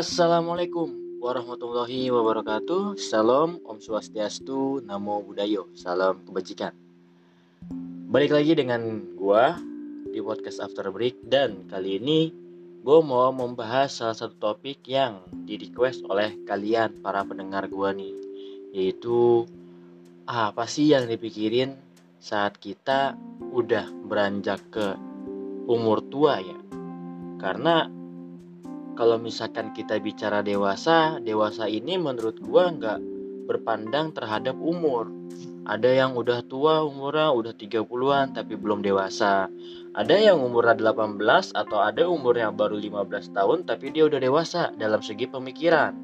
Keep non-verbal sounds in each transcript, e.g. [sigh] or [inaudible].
Assalamualaikum warahmatullahi wabarakatuh. Salam Om Swastiastu, Namo Buddhayo. Salam kebajikan. Balik lagi dengan gua di podcast After Break dan kali ini gue mau membahas salah satu topik yang di request oleh kalian para pendengar gua nih yaitu apa sih yang dipikirin saat kita udah beranjak ke umur tua ya karena kalau misalkan kita bicara dewasa, dewasa ini menurut gua nggak berpandang terhadap umur. Ada yang udah tua umurnya udah 30-an tapi belum dewasa. Ada yang umurnya 18 atau ada umurnya baru 15 tahun tapi dia udah dewasa dalam segi pemikiran.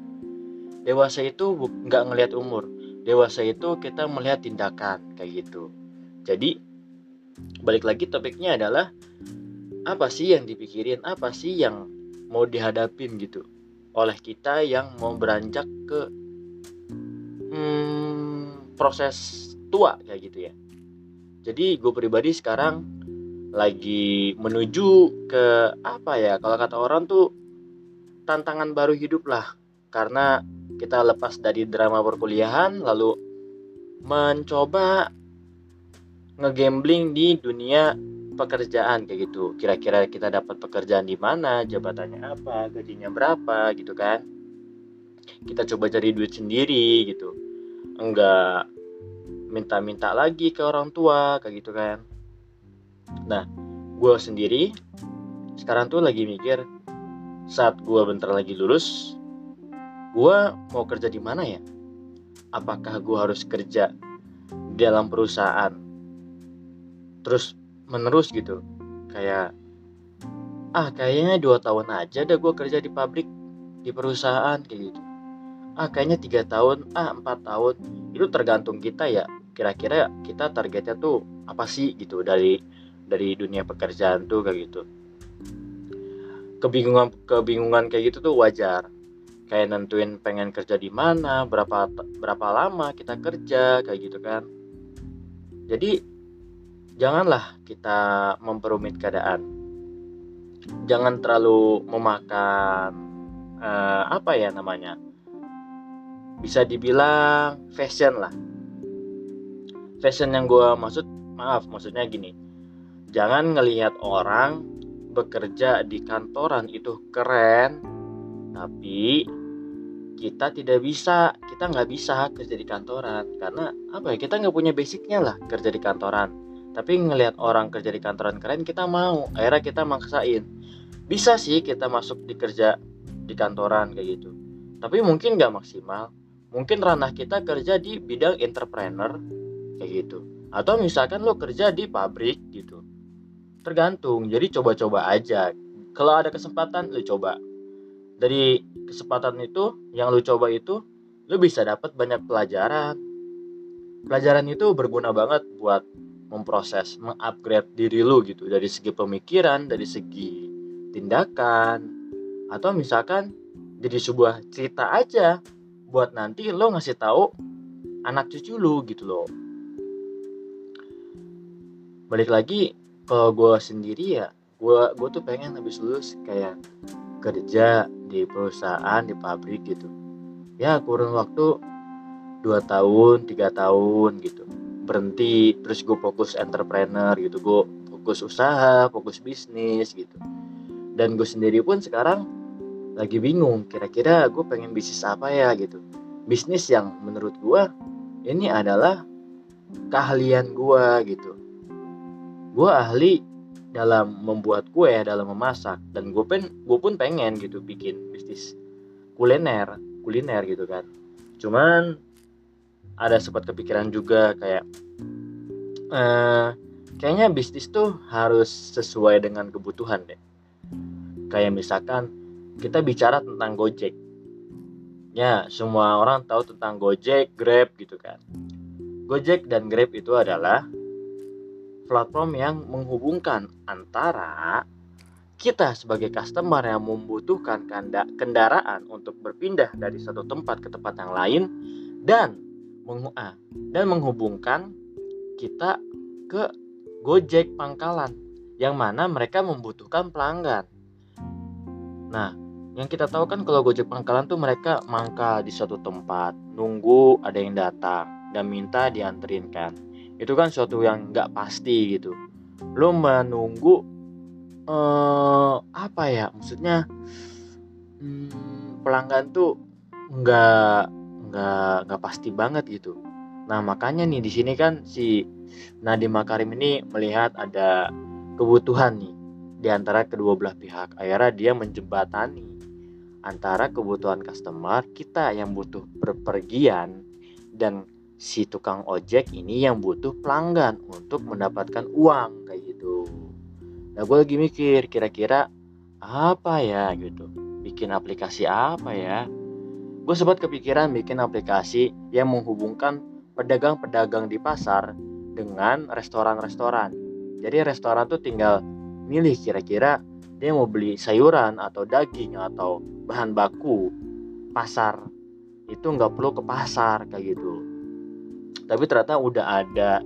Dewasa itu nggak ngelihat umur. Dewasa itu kita melihat tindakan kayak gitu. Jadi balik lagi topiknya adalah apa sih yang dipikirin, apa sih yang mau dihadapin gitu oleh kita yang mau beranjak ke hmm, proses tua kayak gitu ya. Jadi gue pribadi sekarang lagi menuju ke apa ya kalau kata orang tuh tantangan baru hidup lah karena kita lepas dari drama perkuliahan lalu mencoba ngegambling di dunia pekerjaan kayak gitu. Kira-kira kita dapat pekerjaan di mana, jabatannya apa, gajinya berapa gitu kan. Kita coba cari duit sendiri gitu. Enggak minta-minta lagi ke orang tua kayak gitu kan. Nah, gue sendiri sekarang tuh lagi mikir saat gue bentar lagi lulus, gue mau kerja di mana ya? Apakah gue harus kerja dalam perusahaan? Terus menerus gitu. Kayak ah kayaknya dua tahun aja deh gue kerja di pabrik di perusahaan kayak gitu. Ah kayaknya tiga tahun ah empat tahun. Itu tergantung kita ya. Kira-kira kita targetnya tuh apa sih gitu dari dari dunia pekerjaan tuh kayak gitu. Kebingungan kebingungan kayak gitu tuh wajar. Kayak nentuin pengen kerja di mana berapa berapa lama kita kerja kayak gitu kan. Jadi janganlah kita memperumit keadaan. Jangan terlalu memakan uh, apa ya namanya? Bisa dibilang fashion lah. Fashion yang gue maksud, maaf, maksudnya gini. Jangan ngelihat orang bekerja di kantoran itu keren, tapi kita tidak bisa, kita nggak bisa kerja di kantoran karena apa ya? Kita nggak punya basicnya lah kerja di kantoran tapi ngelihat orang kerja di kantoran keren kita mau. Akhirnya kita maksain. Bisa sih kita masuk di kerja di kantoran kayak gitu. Tapi mungkin nggak maksimal. Mungkin ranah kita kerja di bidang entrepreneur kayak gitu. Atau misalkan lo kerja di pabrik gitu. Tergantung. Jadi coba-coba aja. Kalau ada kesempatan lo coba. Dari kesempatan itu yang lo coba itu lo bisa dapat banyak pelajaran. Pelajaran itu berguna banget buat memproses, mengupgrade diri lu gitu dari segi pemikiran, dari segi tindakan, atau misalkan jadi sebuah cerita aja buat nanti lo ngasih tahu anak cucu lu gitu loh. Balik lagi kalau gue sendiri ya, gue gue tuh pengen habis lulus kayak kerja di perusahaan di pabrik gitu. Ya kurun waktu dua tahun, tiga tahun gitu berhenti terus gue fokus entrepreneur gitu. Gue fokus usaha fokus bisnis gitu. Dan gue sendiri pun sekarang lagi bingung kira-kira gue pengen bisnis apa ya gitu. Bisnis yang menurut gue ini adalah keahlian gue gitu. Gue ahli dalam membuat kue dalam memasak. Dan gue pun gue pun pengen gitu bikin bisnis kuliner kuliner gitu kan. Cuman ada sempat kepikiran juga kayak uh, kayaknya bisnis tuh harus sesuai dengan kebutuhan deh. Kayak misalkan kita bicara tentang Gojek. Ya semua orang tahu tentang Gojek Grab gitu kan. Gojek dan Grab itu adalah platform yang menghubungkan antara kita sebagai customer yang membutuhkan kendaraan untuk berpindah dari satu tempat ke tempat yang lain dan dan menghubungkan kita ke Gojek pangkalan yang mana mereka membutuhkan pelanggan. Nah, yang kita tahu kan kalau Gojek pangkalan tuh mereka mangkal di suatu tempat, nunggu ada yang datang dan minta dianterin kan. Itu kan suatu yang nggak pasti gitu. Lo menunggu eh, apa ya? Maksudnya hmm, pelanggan tuh nggak nggak nggak pasti banget gitu. Nah makanya nih di sini kan si Nadiem Makarim ini melihat ada kebutuhan nih di antara kedua belah pihak. Akhirnya dia menjembatani antara kebutuhan customer kita yang butuh berpergian dan si tukang ojek ini yang butuh pelanggan untuk mendapatkan uang kayak gitu. Nah gue lagi mikir kira-kira apa ya gitu, bikin aplikasi apa ya? Gue sempat kepikiran bikin aplikasi yang menghubungkan pedagang-pedagang di pasar dengan restoran-restoran. Jadi restoran tuh tinggal milih kira-kira dia mau beli sayuran atau daging atau bahan baku pasar. Itu nggak perlu ke pasar kayak gitu. Tapi ternyata udah ada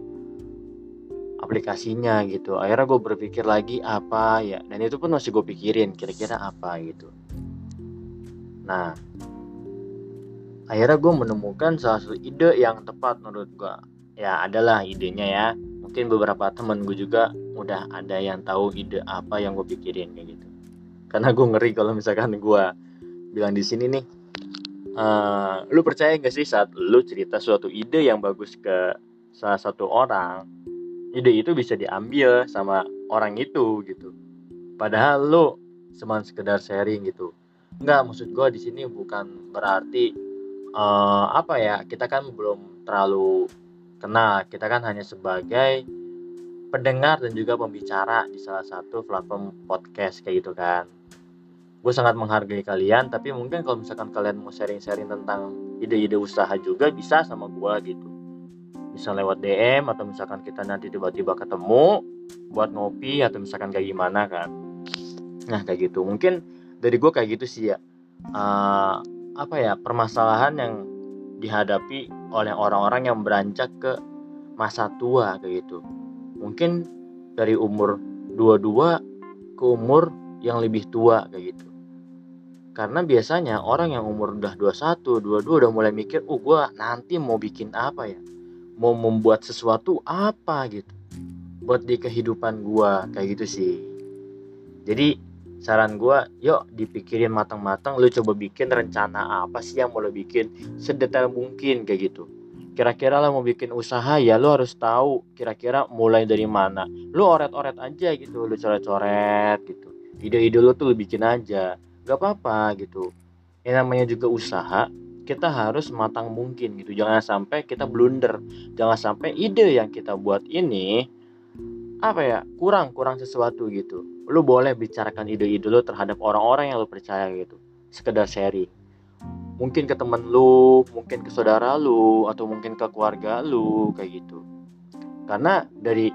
aplikasinya gitu. Akhirnya gue berpikir lagi apa ya dan itu pun masih gue pikirin kira-kira apa gitu. Nah akhirnya gue menemukan salah satu ide yang tepat menurut gue ya adalah idenya ya. Mungkin beberapa temen gue juga udah ada yang tahu ide apa yang gue pikirin kayak gitu. Karena gue ngeri kalau misalkan gue bilang di sini nih uh, lu percaya gak sih saat lu cerita suatu ide yang bagus ke salah satu orang ide itu bisa diambil sama orang itu gitu. Padahal lu cuma sekedar sharing gitu. Enggak, maksud gue di sini bukan berarti uh, apa ya kita kan belum terlalu kenal. Kita kan hanya sebagai pendengar dan juga pembicara di salah satu platform podcast kayak gitu kan. Gue sangat menghargai kalian tapi mungkin kalau misalkan kalian mau sharing-sharing tentang ide-ide usaha juga bisa sama gue gitu. Bisa lewat DM atau misalkan kita nanti tiba-tiba ketemu buat ngopi atau misalkan kayak gimana kan. Nah kayak gitu. Mungkin dari gue kayak gitu sih ya. Uh, apa ya permasalahan yang dihadapi oleh orang-orang yang beranjak ke masa tua kayak gitu. Mungkin dari umur 22 ke umur yang lebih tua kayak gitu. Karena biasanya orang yang umur udah 21, 22 udah mulai mikir, "Oh, gua nanti mau bikin apa ya? Mau membuat sesuatu apa gitu." Buat di kehidupan gua kayak gitu sih. Jadi saran gue yuk dipikirin matang-matang lu coba bikin rencana apa sih yang mau lo bikin sedetail mungkin kayak gitu. Kira-kira lo mau bikin usaha ya lo harus tahu kira-kira mulai dari mana. Lu oret-oret aja gitu lu coret-coret gitu. Ide-ide lu tuh lu bikin aja gak apa-apa gitu. Yang namanya juga usaha kita harus matang mungkin gitu. Jangan sampai kita blunder. Jangan sampai ide yang kita buat ini apa ya kurang kurang sesuatu gitu lu boleh bicarakan ide-ide lu terhadap orang-orang yang lu percaya gitu. Sekedar sharing. Mungkin ke temen lu mungkin ke saudara lu atau mungkin ke keluarga lu kayak gitu. Karena dari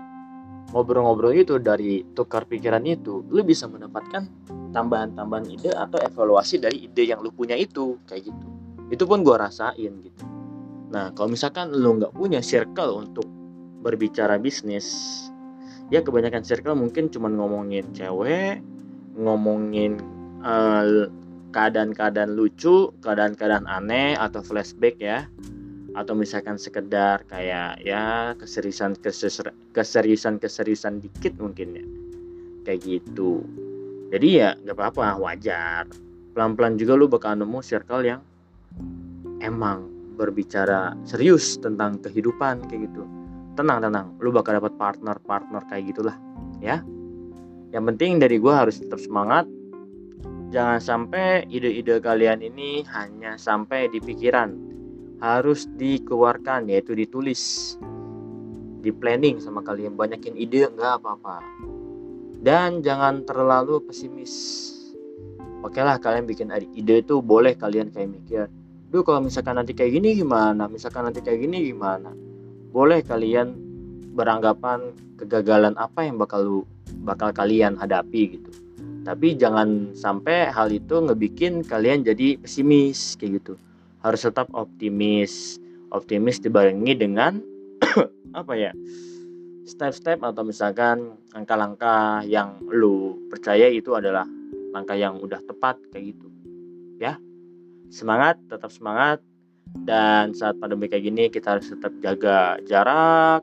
ngobrol-ngobrol itu dari tukar pikiran itu lu bisa mendapatkan tambahan-tambahan ide atau evaluasi dari ide yang lu punya itu kayak gitu. Itu pun gue rasain gitu. Nah kalau misalkan lu nggak punya circle untuk berbicara bisnis ya kebanyakan circle mungkin cuma ngomongin cewek ngomongin keadaan keadaan-keadaan lucu keadaan-keadaan aneh atau flashback ya. Atau misalkan sekedar kayak ya keseriusan keseriusan keseriusan dikit mungkin ya. Kayak gitu. Jadi ya nggak apa-apa wajar. Pelan-pelan juga lu bakal nemu circle yang emang berbicara serius tentang kehidupan kayak gitu tenang tenang. Lu bakal dapat partner partner kayak gitulah ya. Yang penting dari gue harus tetap semangat. Jangan sampai ide-ide kalian ini hanya sampai di pikiran. Harus dikeluarkan yaitu ditulis. Di planning sama kalian. Banyakin ide nggak apa-apa. Dan jangan terlalu pesimis. Oke lah kalian bikin ide itu boleh kalian kayak mikir duh kalau misalkan nanti kayak gini gimana? Misalkan nanti kayak gini gimana boleh kalian beranggapan kegagalan apa yang bakal lu bakal kalian hadapi gitu. Tapi jangan sampai hal itu ngebikin kalian jadi pesimis kayak gitu. Harus tetap optimis. Optimis dibarengi dengan [clears throat] apa ya? Step-step atau misalkan langkah-langkah yang lu percaya itu adalah langkah yang udah tepat kayak gitu. Ya. Semangat tetap semangat dan saat pandemi kayak gini kita harus tetap jaga jarak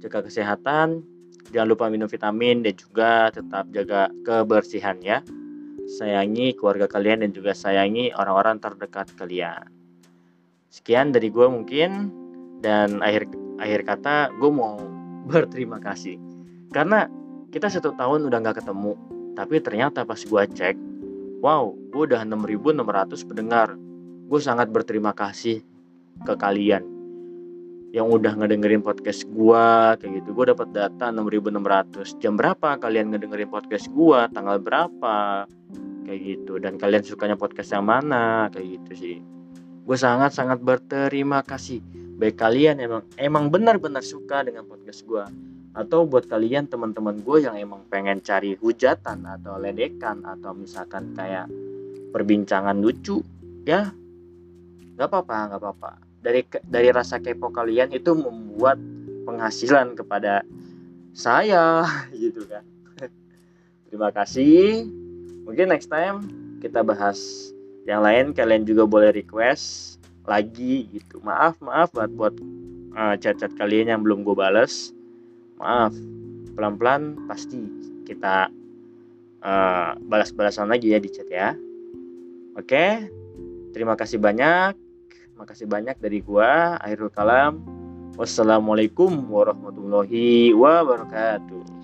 jaga kesehatan. Jangan lupa minum vitamin dan juga tetap jaga kebersihan ya. Sayangi keluarga kalian dan juga sayangi orang-orang terdekat kalian. Sekian dari gue mungkin. Dan akhir akhir kata gue mau [laughs] berterima kasih. Karena kita satu tahun udah nggak ketemu tapi ternyata pas gue cek wow gue udah 6600 pendengar gue sangat berterima kasih ke kalian yang udah ngedengerin podcast gue kayak gitu. Gue dapat data 6600 jam berapa kalian ngedengerin podcast gue tanggal berapa? Kayak gitu. Dan kalian sukanya podcast yang mana? Kayak gitu sih. Gue sangat sangat berterima kasih. Baik kalian emang emang benar-benar suka dengan podcast gue atau buat kalian teman-teman gue yang emang pengen cari hujatan atau ledekan atau misalkan kayak perbincangan lucu ya nggak apa-apa nggak apa-apa. Dari dari rasa kepo kalian itu membuat penghasilan kepada saya [laughs] gitu kan. Terima kasih. Mungkin next time kita bahas yang lain kalian juga boleh request lagi gitu. Maaf maaf buat buat uh, chat-chat kalian yang belum gue bales. Maaf. Pelan-pelan pasti kita uh, balas-balasan lagi ya di chat ya. Oke? Terima kasih banyak makasih banyak dari gua akhirul kalam. Wassalamualaikum warahmatullahi wabarakatuh